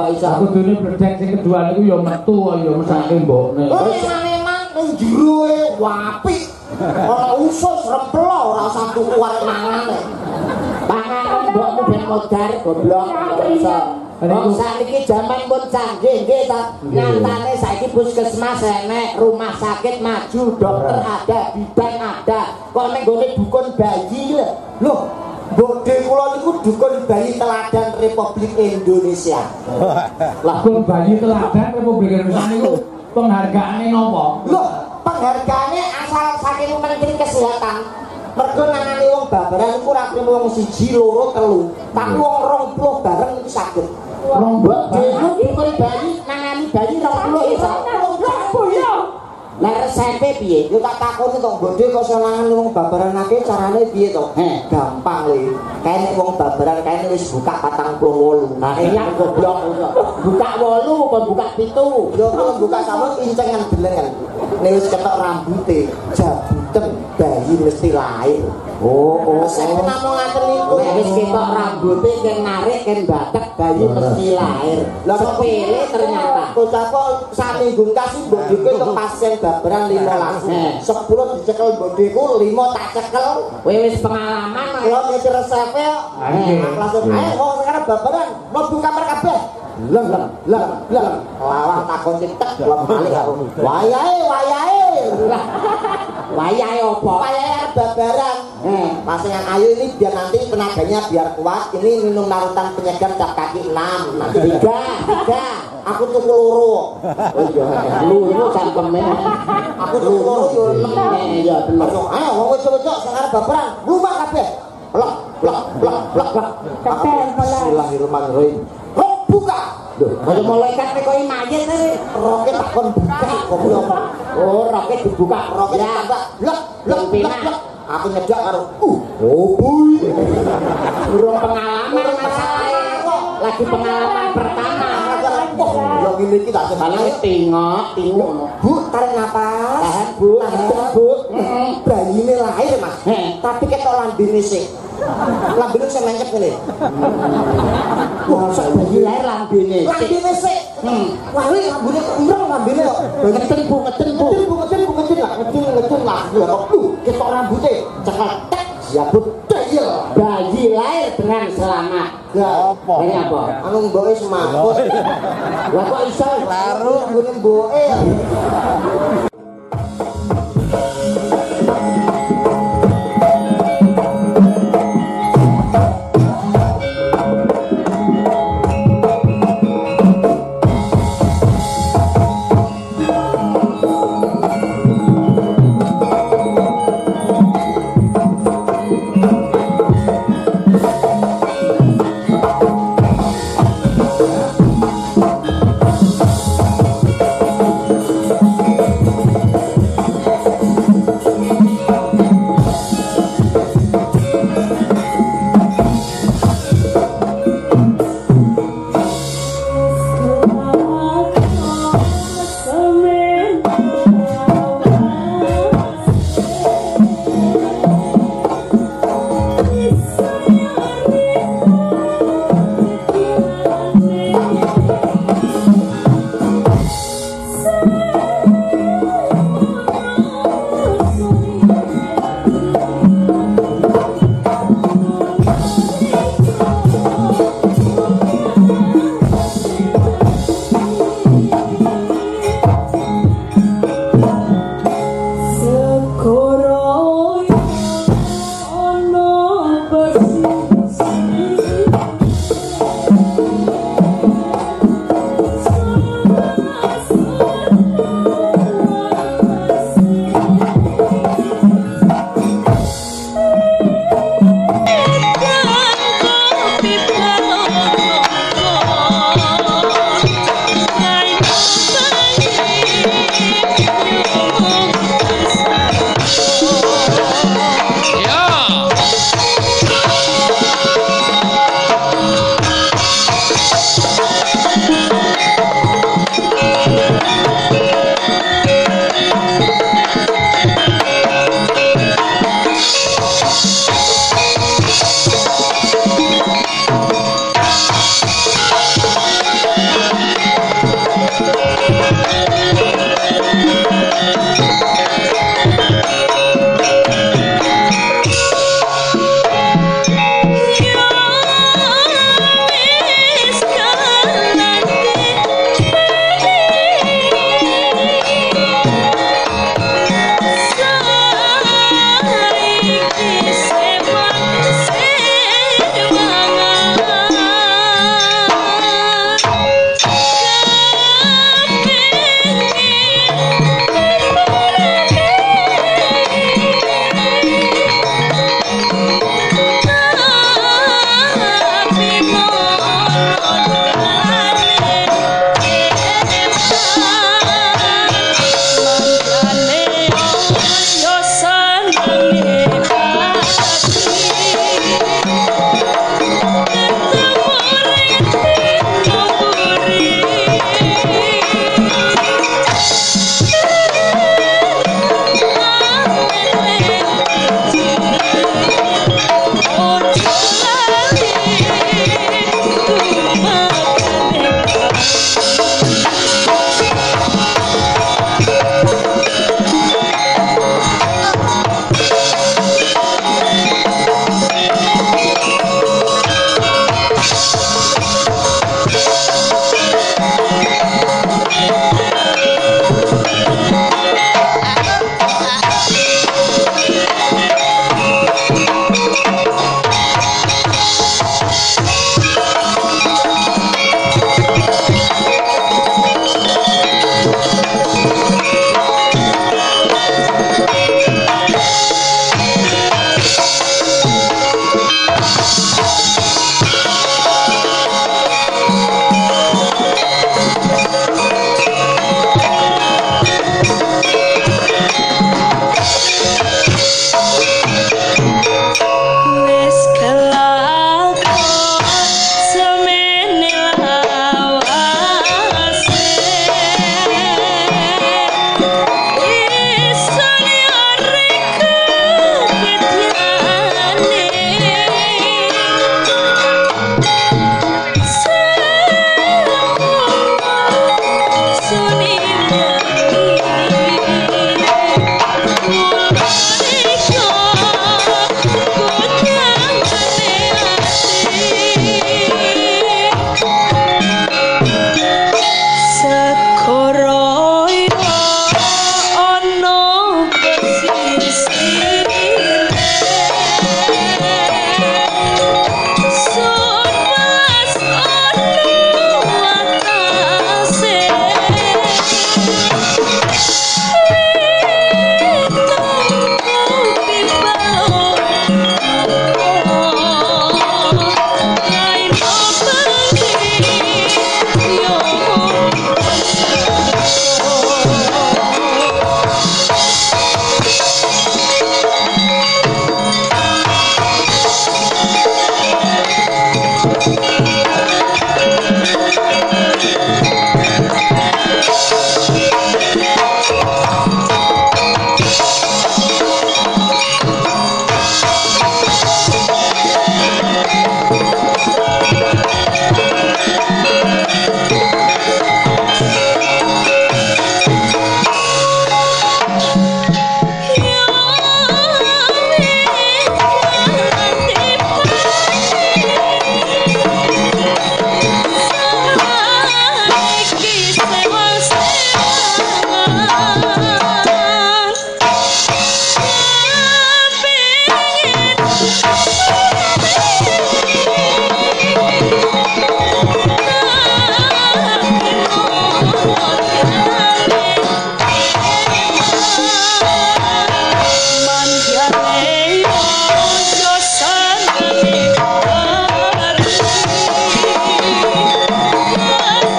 Aku dene bledek sing kedua niku ya metu ya mesake mbokne. Oh, memang ning jero e apik. Ora usus remplo ora usah tuku arek mangane. Panganan mbokmu ben modar goblok. Wong sakniki jaman pun canggih nggih ta. Nyatane saiki puskesmas enek, rumah sakit maju, dokter ada, bidan ada. Kok ning gone dukun bayi lho. Loh, Bode kula niku dukun bayi teladan Republik Indonesia. Lah kok bayi teladan Republik Indonesia niku penghargaane napa? Loh, penghargaane asal saking Menteri Kesehatan. Mergo nangani wong babaran iku ora krimo wong siji, loro, telu. Tapi wong 20 bareng iki saged. Rong Bode iku dukun bayi nangani bayi 20 iso. Lah resepe piye? Yo tak takoni to, Bode kok nangani wong babaran akeh carane piye to? Heh, gampang le. Kene wong babaran kene wis buka 48. Nah, iya goblok. Buka 8 apa buka 7? Yo kalau buka sama pincengan belengan. Nek wis ketok rambuté, jabutan bayi mesti lahir. Oh, oh, saya namung ngaten niku. Nek wis ketok rambuté ken narik ken batek bayi mesti lahir. Lah sepele ternyata. Bocah kok saminggu kasih mbokku ke pasien babaran 15. 10 dicekel mbokku 5 tak cekel. Kowe wis pengalaman kok ngisi resepe. Langsung ae kok sekarang babaran mlebu kamar kabeh. Leng leng leng leng takon cetek. Wayahe wayahe. Wayahe opo? Wayahe babaran. Eh, pasien yang ayu ini biar nanti tenaganya biar kuat. Ini minum larutan penyegar cap kaki 6. Nah, tiga, tiga. Aku tuku loro. Oh iya, loro cangkeme. Aku tuku loro yo enem. Iya bener. Ayo wong wedok-wedok sekarang babaran, rumah kabeh. Blok, blok, blok, blok, blok. Bismillahirrahmanirrahim. Rok buka. Kaya malaikat nek koyo mayit nek roke takon buka goblok. Oh, roke dibuka, roke tambah. Blok, blok, blok, blok. Aku nyedak karo uh, oh boy. Urung pengalaman masalahe. Lagi pengalaman pertama. Wah, yang ini kita sebenarnya tingok, tingok. Bu, tarik napas. Tahan, Bu. Tahan, Bu. Bayi ini lahir, Mas. Tapi ketok lambene sih. Lambene sing mencet ngene. Wah, sak bayi lahir lambene. Lambene sih. Wah, ini lambene kok emreng lambene kok. Ngeten, Bu, ngeten, Bu. Ngeten, Bu, ngeten, Bu, ngeten lah. Ngeten, ngeten lah. Lah kok lu ketok rambutnya cekel tek. Ya betul. Bayi lahir dengan selamat. Apa? Ini apa? Anu mboke semaput. Lah kok iso laru ngene mboke.